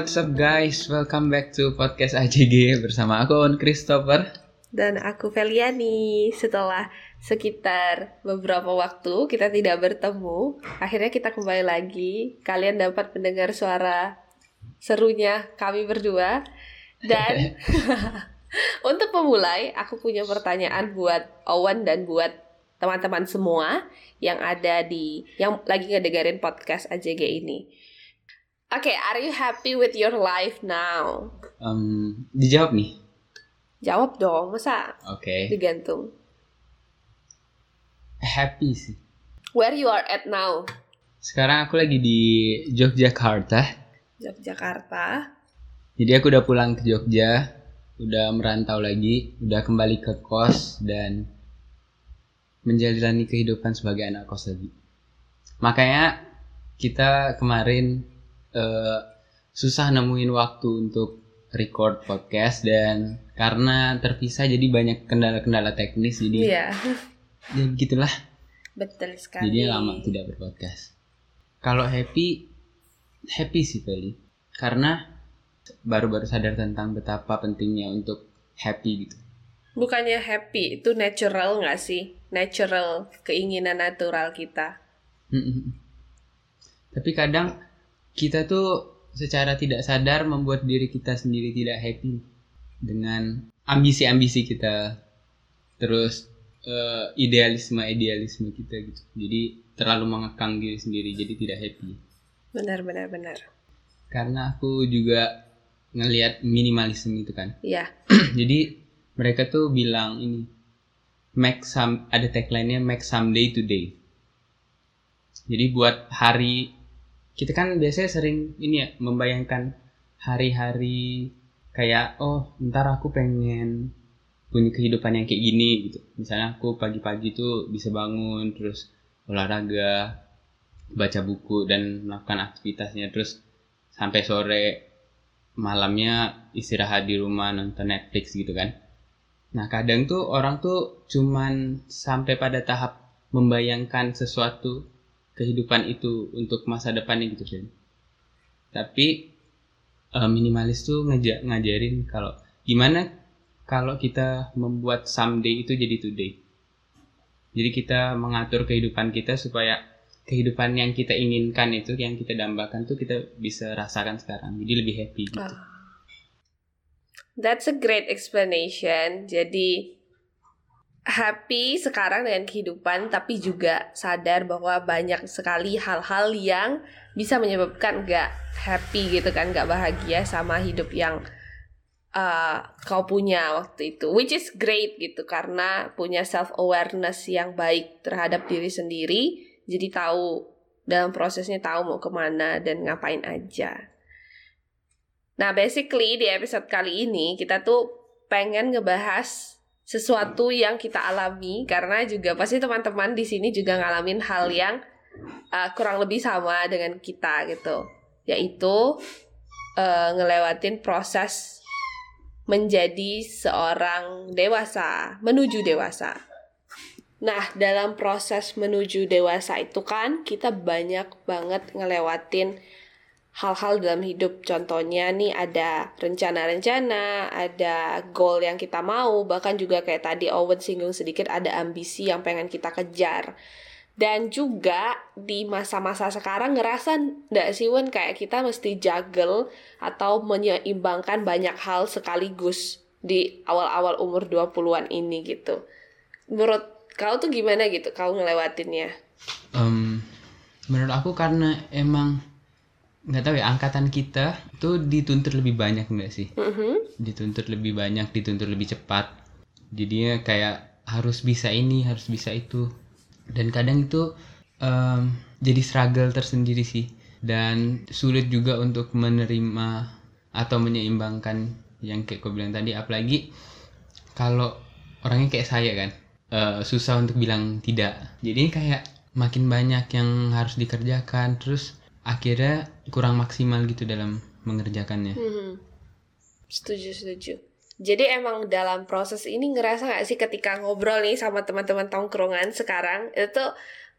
What's up guys, welcome back to podcast AJG bersama aku On Christopher. Dan aku Feliani. Setelah sekitar beberapa waktu kita tidak bertemu. Akhirnya kita kembali lagi. Kalian dapat mendengar suara serunya kami berdua. Dan untuk memulai aku punya pertanyaan buat Owen dan buat teman-teman semua yang ada di yang lagi ngedengerin podcast AJG ini. Oke, okay, are you happy with your life now? um, Dijawab nih Jawab dong, masa Oke digantung. Happy sih Where you are at now? Sekarang aku lagi di Yogyakarta Yogyakarta. Jadi aku udah pulang ke Jogja Udah merantau lagi Udah kembali ke kos Dan Menjalani kehidupan sebagai anak kos lagi Makanya Kita kemarin eh, Susah nemuin waktu untuk Record podcast Dan karena terpisah jadi banyak kendala-kendala teknis Jadi Iya, ya gitulah betul sekali. Jadi lama tidak berpodcast. Kalau happy, happy sih Feli. Karena baru-baru sadar tentang betapa pentingnya untuk happy gitu. Bukannya happy, itu natural nggak sih? Natural, keinginan natural kita. Tapi kadang kita tuh secara tidak sadar membuat diri kita sendiri tidak happy dengan ambisi-ambisi kita, terus eh, idealisme-idealisme kita gitu. Jadi terlalu mengekang diri sendiri, jadi tidak happy. Benar, benar, benar. Karena aku juga ngelihat minimalisme itu kan. Iya, jadi mereka tuh bilang ini make some ada tagline-nya make some day to day. Jadi buat hari kita kan biasanya sering ini ya membayangkan hari-hari kayak oh ntar aku pengen punya kehidupan yang kayak gini gitu. Misalnya aku pagi-pagi tuh bisa bangun terus olahraga, baca buku dan melakukan aktivitasnya terus sampai sore malamnya istirahat di rumah nonton Netflix gitu kan. Nah kadang tuh orang tuh cuman sampai pada tahap membayangkan sesuatu kehidupan itu untuk masa depannya gitu kan. Tapi eh, minimalis tuh ngeja- ngajarin kalau gimana kalau kita membuat someday itu jadi today. Jadi kita mengatur kehidupan kita supaya kehidupan yang kita inginkan itu yang kita dambakan tuh kita bisa rasakan sekarang. Jadi lebih happy gitu. That's a great explanation. Jadi happy sekarang dengan kehidupan tapi juga sadar bahwa banyak sekali hal-hal yang bisa menyebabkan nggak happy gitu kan, nggak bahagia sama hidup yang uh, kau punya waktu itu. Which is great gitu karena punya self awareness yang baik terhadap diri sendiri. Jadi tahu dalam prosesnya tahu mau ke mana dan ngapain aja. Nah, basically di episode kali ini kita tuh pengen ngebahas sesuatu yang kita alami karena juga pasti teman-teman di sini juga ngalamin hal yang uh, kurang lebih sama dengan kita gitu, yaitu uh, ngelewatin proses menjadi seorang dewasa, menuju dewasa. Nah, dalam proses menuju dewasa itu kan kita banyak banget ngelewatin hal-hal dalam hidup. Contohnya nih ada rencana-rencana, ada goal yang kita mau, bahkan juga kayak tadi Owen singgung sedikit ada ambisi yang pengen kita kejar. Dan juga di masa-masa sekarang ngerasa nggak sih Wen kayak kita mesti juggle atau menyeimbangkan banyak hal sekaligus di awal-awal umur 20-an ini gitu. Menurut kau tuh gimana gitu kau ngelewatinnya? Em, menurut aku karena emang nggak tahu ya angkatan kita tuh dituntut lebih banyak nggak sih? Mhm. Dituntut lebih banyak, dituntut lebih cepat. Jadinya kayak harus bisa ini, harus bisa itu. Dan kadang itu em, jadi struggle tersendiri sih. Dan sulit juga untuk menerima atau menyeimbangkan yang kayak kau bilang tadi. Apalagi kalau orangnya kayak saya kan, eh, susah untuk bilang tidak. Jadi kayak makin banyak yang harus dikerjakan, terus akhirnya kurang maksimal gitu dalam mengerjakannya. Mhm. Setuju, setuju. Jadi emang dalam proses ini ngerasa gak sih ketika ngobrol nih sama teman-teman tongkrongan sekarang itu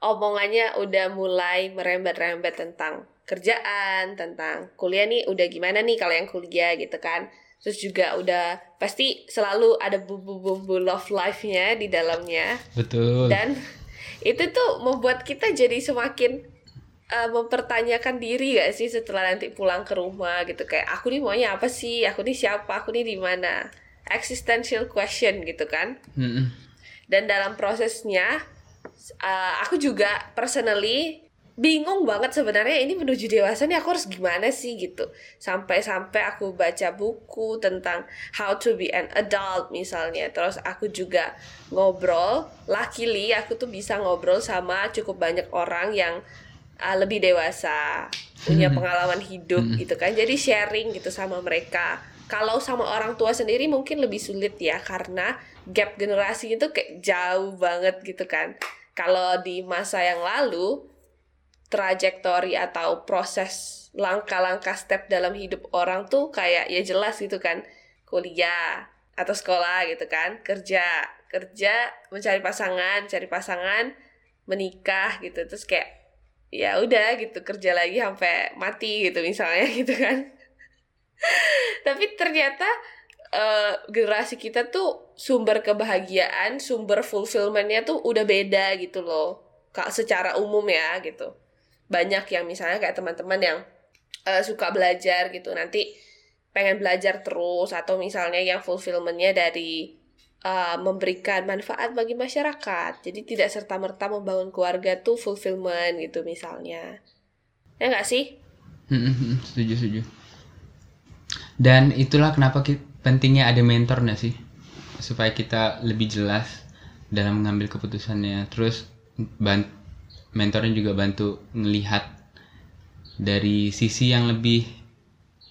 omongannya udah mulai merembet-rembet tentang kerjaan, tentang kuliah nih udah gimana nih kalau yang kuliah gitu kan. Terus juga udah pasti selalu ada bumbu-bumbu love life-nya di dalamnya. Betul. Dan itu tuh membuat kita jadi semakin uh, mempertanyakan diri gak sih setelah nanti pulang ke rumah gitu kayak aku nih maunya apa sih? Aku nih siapa? Aku nih di mana? Existential question gitu kan. Mm-mm. Dan dalam prosesnya uh, aku juga personally bingung banget sebenarnya ini menuju dewasa nih aku harus gimana sih gitu sampai-sampai aku baca buku tentang how to be an adult misalnya terus aku juga ngobrol luckily aku tuh bisa ngobrol sama cukup banyak orang yang uh, lebih dewasa punya pengalaman hidup gitu kan. Jadi sharing gitu sama mereka. Kalau sama orang tua sendiri mungkin lebih sulit ya karena gap generasi itu kayak jauh banget gitu kan. Kalau di masa yang lalu trajektori atau proses langkah-langkah step dalam hidup orang tuh kayak ya jelas gitu kan. Kuliah atau sekolah gitu kan. Kerja kerja mencari pasangan cari pasangan menikah gitu. Terus kayak ya udah gitu kerja lagi sampai mati gitu misalnya gitu kan. Tapi ternyata uh, generasi kita tuh sumber kebahagiaan sumber fulfillmentnya tuh udah beda gitu loh kak secara umum ya gitu. Banyak yang misalnya kayak teman-teman yang uh, suka belajar gitu nanti pengen belajar terus atau misalnya yang fulfillmentnya dari uh, memberikan manfaat bagi masyarakat. Jadi tidak serta merta membangun keluarga tuh fulfillment gitu misalnya. Ya nggak sih? Setuju setuju. Dan itulah kenapa pentingnya ada mentor nggak sih? Supaya kita lebih jelas dalam mengambil keputusannya. Terus ban- mentornya juga bantu melihat dari sisi yang lebih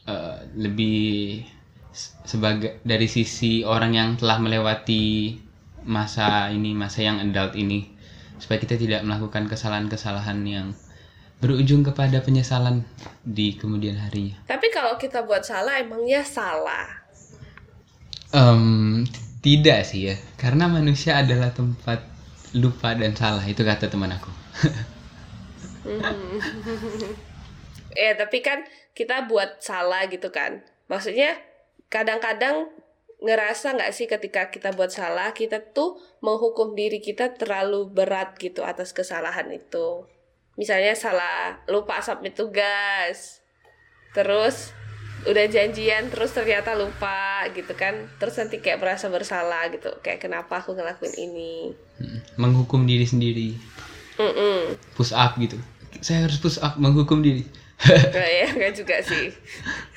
eh, lebih sebagai dari sisi orang yang telah melewati masa ini masa yang adult ini supaya kita tidak melakukan kesalahan-kesalahan yang berujung kepada penyesalan di kemudian harinya. tapi kalau kita buat salah emangnya salah Em, tidak sih ya, karena manusia adalah tempat lupa dan salah itu kata teman aku. ya tapi kan kita buat salah gitu kan maksudnya kadang-kadang ngerasa nggak sih ketika kita buat salah kita tuh menghukum diri kita terlalu berat gitu atas kesalahan itu misalnya salah lupa submit tugas terus udah janjian terus ternyata lupa gitu kan terus nanti kayak merasa bersalah gitu kayak kenapa aku ngelakuin ini Mm, Menghukum diri sendiri, Mm-mm. push up gitu. Saya harus push up menghukum diri. Nggak ya, nggak juga sih.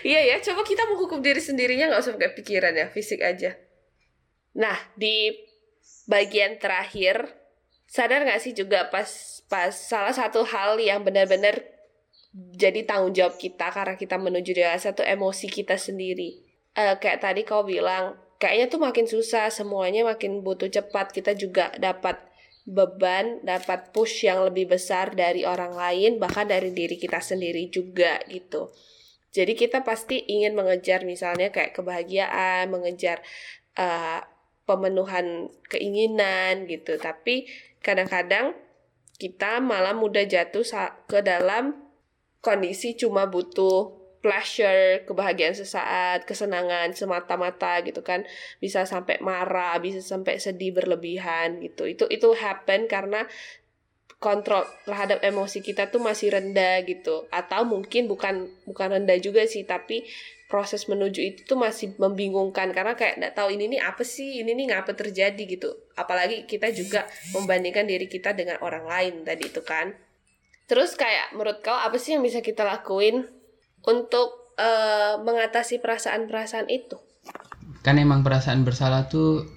Iya ya, coba kita menghukum diri sendirinya nggak usah pakai pikiran ya, fisik aja. Nah, di bagian terakhir, sadar nggak sih juga pas pas salah satu hal yang benar-benar jadi tanggung jawab kita karena kita menuju dewasa tuh emosi kita sendiri. Eh, kayak tadi kau bilang, kayaknya tuh makin susah, semuanya makin butuh cepat. Kita juga dapat beban, dapat push yang lebih besar dari orang lain, bahkan dari diri kita sendiri juga gitu. Jadi kita pasti ingin mengejar misalnya kayak kebahagiaan, mengejar uh, pemenuhan keinginan gitu. Tapi kadang-kadang kita malah mudah jatuh ke dalam kondisi cuma butuh pleasure, kebahagiaan sesaat, kesenangan semata-mata gitu kan. Bisa sampai marah, bisa sampai sedih berlebihan gitu. Itu itu happen karena kontrol terhadap emosi kita tuh masih rendah gitu. Atau mungkin bukan bukan rendah juga sih tapi proses menuju itu tuh masih membingungkan. Karena kayak nggak tahu ini nih apa sih? Ini nih ngapa terjadi? gitu. Apalagi kita juga membandingkan diri kita dengan orang lain tadi itu kan. Terus kayak menurut kau apa sih yang bisa kita lakuin untuk eh, mengatasi perasaan-perasaan itu? Kan emang perasaan bersalah tuh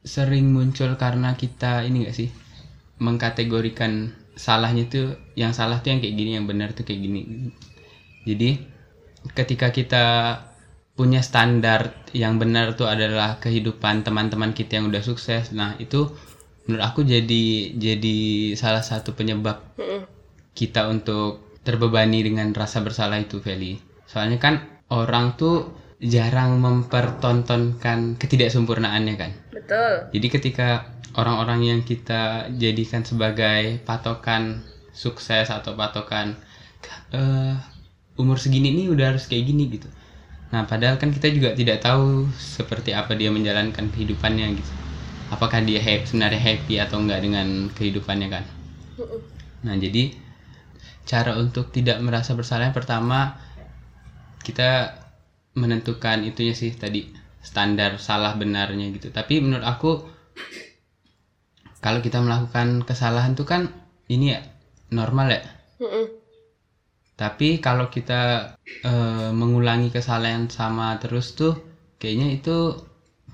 sering muncul karena kita ini gak sih mengkategorikan salahnya tuh yang salah tuh yang kayak gini yang benar tuh kayak gini. Jadi ketika kita punya standar yang benar tuh adalah kehidupan teman-teman kita yang udah sukses nah itu menurut aku jadi jadi salah satu penyebab kita untuk terbebani dengan rasa bersalah itu Feli. Soalnya kan orang tuh jarang mempertontonkan ketidaksempurnaannya kan? Betul. Jadi ketika orang-orang yang kita jadikan sebagai patokan sukses atau patokan eh umur segini nih udah harus kayak gini gitu. Nah padahal kan kita juga tidak tahu seperti apa dia menjalankan kehidupannya gitu. Apakah dia happy, sebenarnya happy atau enggak dengan kehidupannya kan? Nah jadi cara untuk tidak merasa bersalah yang pertama kita menentukan itunya sih tadi standar salah benarnya gitu. Tapi menurut aku kalau kita melakukan kesalahan tuh kan ini ya normal ya. Mm-mm. tapi kalau kita eh, mengulangi kesalahan sama terus tuh kayaknya itu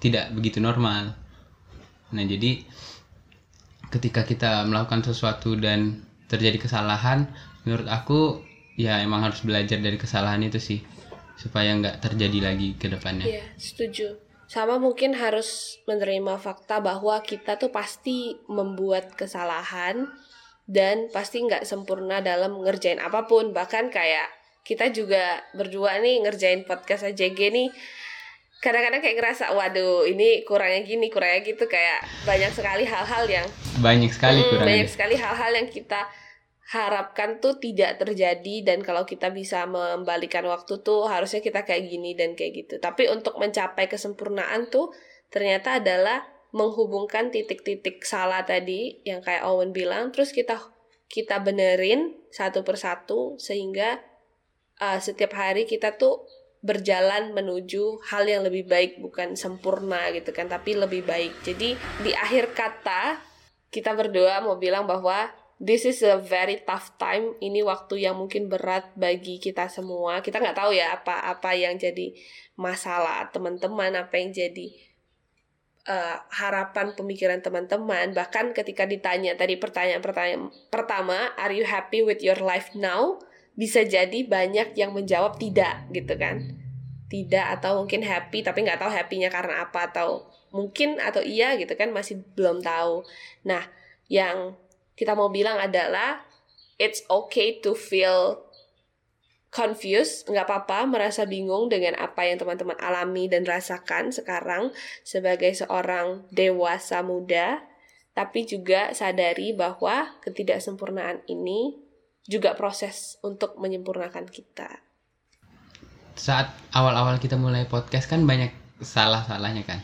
tidak begitu normal. Nah jadi ketika kita melakukan sesuatu dan terjadi kesalahan menurut aku ya emang harus belajar dari kesalahan itu sih supaya nggak terjadi lagi ke depannya Iya, setuju. Sama mungkin harus menerima fakta bahwa kita tuh pasti membuat kesalahan dan pasti nggak sempurna dalam ngerjain apa pun. Bahkan kayak kita juga berdua nih ngerjain podcast AJG nih kadang-kadang kayak ngerasa waduh ini kurangnya gini kurangnya gitu kayak banyak sekali hal-hal yang banyak sekali Mm, kurangnya banyak sekali hal-hal yang kita harapkan tuh tidak terjadi dan kalau kita bisa membalikan waktu tuh harusnya kita kayak gini dan kayak gitu. Tapi untuk mencapai kesempurnaan tuh ternyata adalah menghubungkan titik-titik salah tadi yang kayak Owen bilang terus kita kita benerin satu persatu sehingga uh, setiap hari kita tuh berjalan menuju hal yang lebih baik bukan sempurna gitu kan tapi lebih baik. Jadi di akhir kata kita berdua mau bilang bahwa this is a very tough time. Ini waktu yang mungkin berat bagi kita semua. Kita nggak tahu ya apa apa yang jadi masalah teman-teman, apa yang jadi uh, harapan pemikiran teman-teman. Bahkan ketika ditanya tadi pertanyaan-pertanyaan pertama, are you happy with your life now? Bisa jadi banyak yang menjawab tidak gitu kan. Tidak atau mungkin happy tapi nggak tahu happy-nya karena apa atau mungkin atau iya gitu kan masih belum tahu. Nah, yang kita mau bilang adalah it's okay to feel confused, nggak apa-apa merasa bingung dengan apa yang teman-teman alami dan rasakan sekarang sebagai seorang dewasa muda, tapi juga sadari bahwa ketidaksempurnaan ini juga proses untuk menyempurnakan kita. saat awal-awal kita mulai podcast kan banyak salah-salahnya kan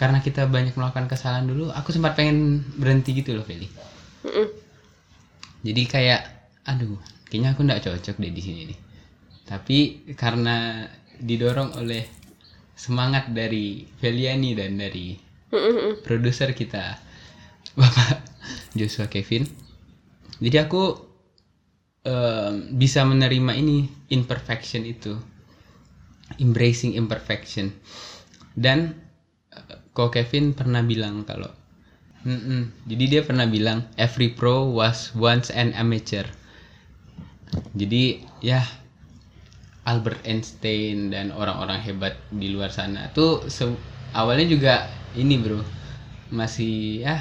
karena kita banyak melakukan kesalahan dulu aku sempat pengen berhenti gitu loh Feli Mm-mm. jadi kayak aduh kayaknya aku nggak cocok deh di sini nih tapi karena didorong oleh semangat dari Feliani dan dari Mm-mm. produser kita Bapak Joshua Kevin jadi aku em, bisa menerima ini imperfection itu embracing imperfection dan ko Kevin pernah bilang kalau "Mm-mm." jadi dia pernah bilang every pro was once an amateur. Jadi ya Albert Einstein dan orang-orang hebat di luar sana tuh awalnya juga ini bro masih ya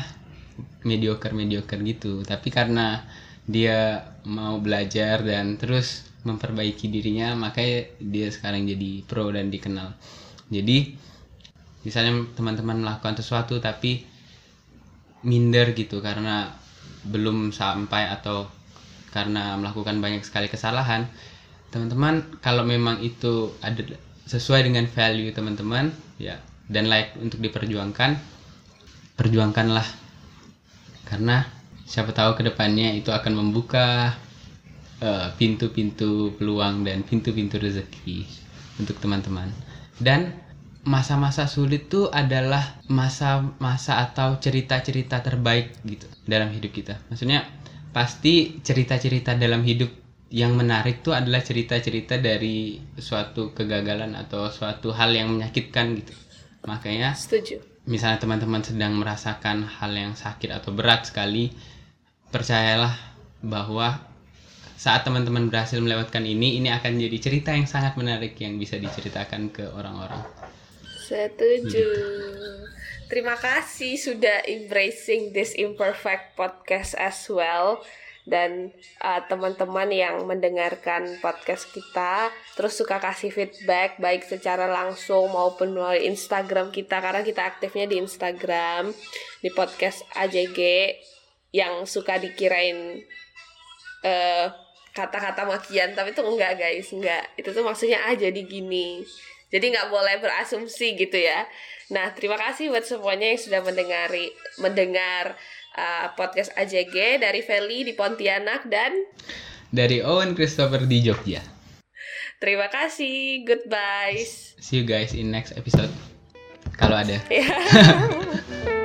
mediocre mediocre gitu. Tapi karena dia mau belajar dan terus memperbaiki dirinya makanya dia sekarang jadi pro dan dikenal. Jadi misalnya teman-teman melakukan sesuatu tapi minder gitu karena belum sampai atau karena melakukan banyak sekali kesalahan. Teman-teman kalau memang itu ada sesuai dengan value teman-teman ya dan layak untuk diperjuangkan perjuangkanlah. Karena siapa tahu ke depannya itu akan membuka eh, pintu-pintu peluang dan pintu-pintu rezeki untuk teman-teman. Dan masa-masa sulit tuh adalah masa-masa atau cerita-cerita terbaik gitu dalam hidup kita maksudnya pasti cerita-cerita dalam hidup yang menarik tuh adalah cerita-cerita dari suatu kegagalan atau suatu hal yang menyakitkan gitu makanya Setuju. misalnya teman-teman sedang merasakan hal yang sakit atau berat sekali, percayalah bahwa saat teman-teman berhasil melewatkan ini, ini akan jadi cerita yang sangat menarik yang bisa diceritakan ke orang-orang. Setuju. Terima kasih sudah embracing this imperfect podcast as well. Dan uh, teman-teman yang mendengarkan podcast kita terus suka kasih feedback baik secara langsung maupun melalui Instagram kita karena kita aktifnya di Instagram di podcast AJG yang suka dikirain eh, kata-kata makian tapi itu enggak guys enggak itu tuh maksudnya ah jadi gini jadi nggak boleh berasumsi gitu ya nah terima kasih buat semuanya yang sudah mendengari mendengar uh, podcast AJG dari Feli di Pontianak dan Dari Owen Christopher di Jogja. terima kasih goodbye See you guys in next episode. Kalau ada. ya